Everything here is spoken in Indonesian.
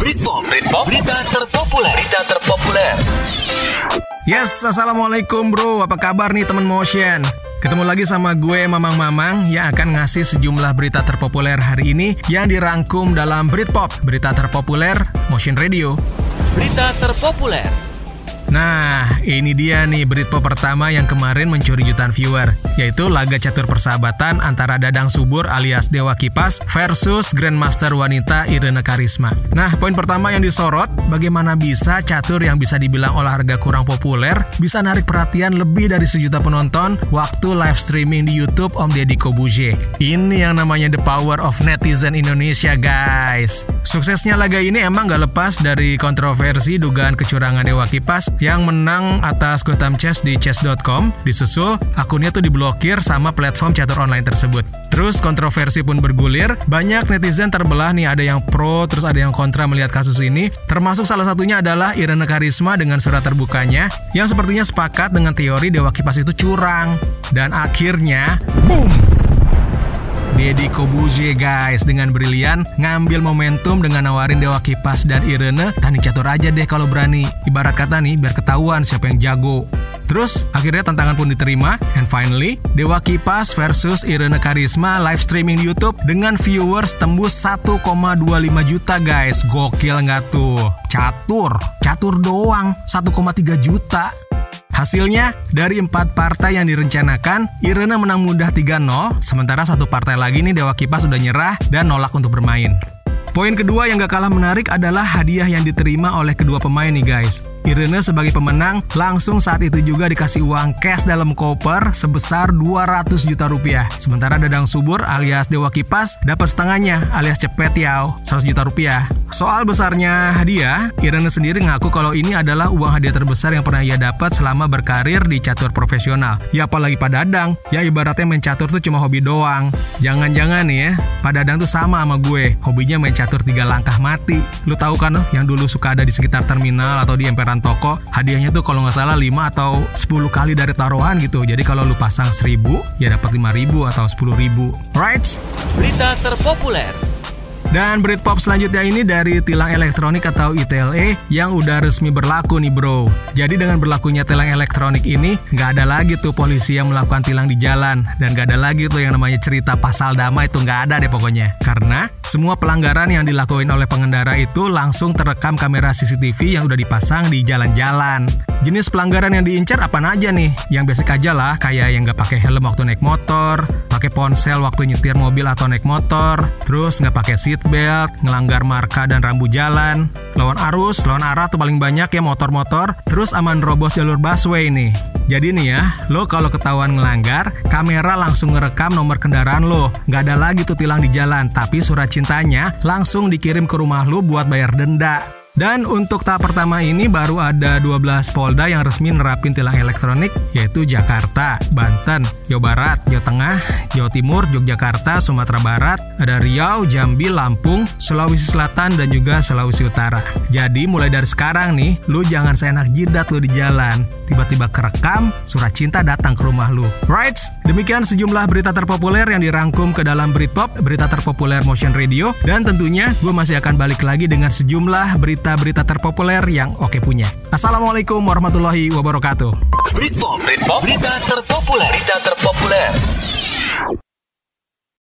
Britpop, Britpop, berita terpopuler, berita terpopuler. Yes, Assalamualaikum bro, apa kabar nih teman motion? Ketemu lagi sama gue Mamang Mamang yang akan ngasih sejumlah berita terpopuler hari ini yang dirangkum dalam Britpop, berita terpopuler Motion Radio. Berita terpopuler. Nah, ini dia nih Britpop pertama yang kemarin mencuri jutaan viewer, yaitu laga catur persahabatan antara Dadang Subur alias Dewa Kipas versus Grandmaster wanita Irene Karisma. Nah, poin pertama yang disorot, bagaimana bisa catur yang bisa dibilang olahraga kurang populer bisa narik perhatian lebih dari sejuta penonton waktu live streaming di YouTube Om Deddy Kobuzier. Ini yang namanya the power of netizen Indonesia, guys. Suksesnya laga ini emang gak lepas dari kontroversi dugaan kecurangan Dewa Kipas yang menang atas Gotham Chess di chess.com disusul akunnya tuh diblokir sama platform catur online tersebut. Terus kontroversi pun bergulir, banyak netizen terbelah nih ada yang pro terus ada yang kontra melihat kasus ini, termasuk salah satunya adalah Irene Karisma dengan surat terbukanya yang sepertinya sepakat dengan teori Dewa Kipas itu curang. Dan akhirnya, boom! Deddy Kobuzier guys dengan brilian ngambil momentum dengan nawarin Dewa Kipas dan Irene. Tanding catur aja deh kalau berani. Ibarat kata nih biar ketahuan siapa yang jago. Terus akhirnya tantangan pun diterima. And finally Dewa Kipas versus Irene Karisma live streaming di YouTube dengan viewers tembus 1,25 juta guys. Gokil nggak tuh? Catur. Catur doang. 1,3 juta Hasilnya, dari empat partai yang direncanakan, Irene menang mudah 3-0, sementara satu partai lagi nih Dewa Kipas sudah nyerah dan nolak untuk bermain. Poin kedua yang gak kalah menarik adalah hadiah yang diterima oleh kedua pemain nih guys. Irene sebagai pemenang langsung saat itu juga dikasih uang cash dalam koper sebesar 200 juta rupiah. Sementara Dadang Subur alias Dewa Kipas dapat setengahnya alias cepet yau 100 juta rupiah. Soal besarnya hadiah, Irene sendiri ngaku kalau ini adalah uang hadiah terbesar yang pernah ia dapat selama berkarir di catur profesional. Ya apalagi Pak Dadang, ya ibaratnya main catur tuh cuma hobi doang. Jangan-jangan nih ya, Pak Dadang tuh sama sama gue, hobinya main catur tiga langkah mati. Lu tahu kan loh, yang dulu suka ada di sekitar terminal atau di emperan toko, hadiahnya tuh kalau nggak salah 5 atau 10 kali dari taruhan gitu. Jadi kalau lu pasang 1000, ya dapat 5000 atau 10000. Right? Berita terpopuler. Dan Britpop selanjutnya ini dari tilang elektronik atau ITLE yang udah resmi berlaku nih bro. Jadi dengan berlakunya tilang elektronik ini, nggak ada lagi tuh polisi yang melakukan tilang di jalan. Dan nggak ada lagi tuh yang namanya cerita pasal damai itu nggak ada deh pokoknya. Karena semua pelanggaran yang dilakuin oleh pengendara itu langsung terekam kamera CCTV yang udah dipasang di jalan-jalan. Jenis pelanggaran yang diincar apa aja nih? Yang basic aja lah, kayak yang nggak pakai helm waktu naik motor, pakai ponsel waktu nyetir mobil atau naik motor, terus nggak pakai seat belt, ngelanggar marka dan rambu jalan, lawan arus, lawan arah tuh paling banyak ya motor-motor, terus aman robos jalur busway nih. Jadi nih ya, lo kalau ketahuan ngelanggar, kamera langsung ngerekam nomor kendaraan lo. Nggak ada lagi tuh tilang di jalan, tapi surat cintanya langsung dikirim ke rumah lo buat bayar denda. Dan untuk tahap pertama ini baru ada 12 Polda yang resmi nerapin tilang elektronik yaitu Jakarta, Banten, Jawa Barat, Jawa Tengah, Jawa Timur, Yogyakarta, Sumatera Barat, ada Riau, Jambi, Lampung, Sulawesi Selatan dan juga Sulawesi Utara. Jadi mulai dari sekarang nih, lu jangan seenak jidat lu di jalan. Tiba-tiba kerekam, surat cinta datang ke rumah lu. Right? Demikian sejumlah berita terpopuler yang dirangkum ke dalam Britpop, berita terpopuler Motion Radio, dan tentunya gue masih akan balik lagi dengan sejumlah berita-berita terpopuler yang oke punya. Assalamualaikum warahmatullahi wabarakatuh. Britpop, Britpop, berita terpopuler, berita terpopuler.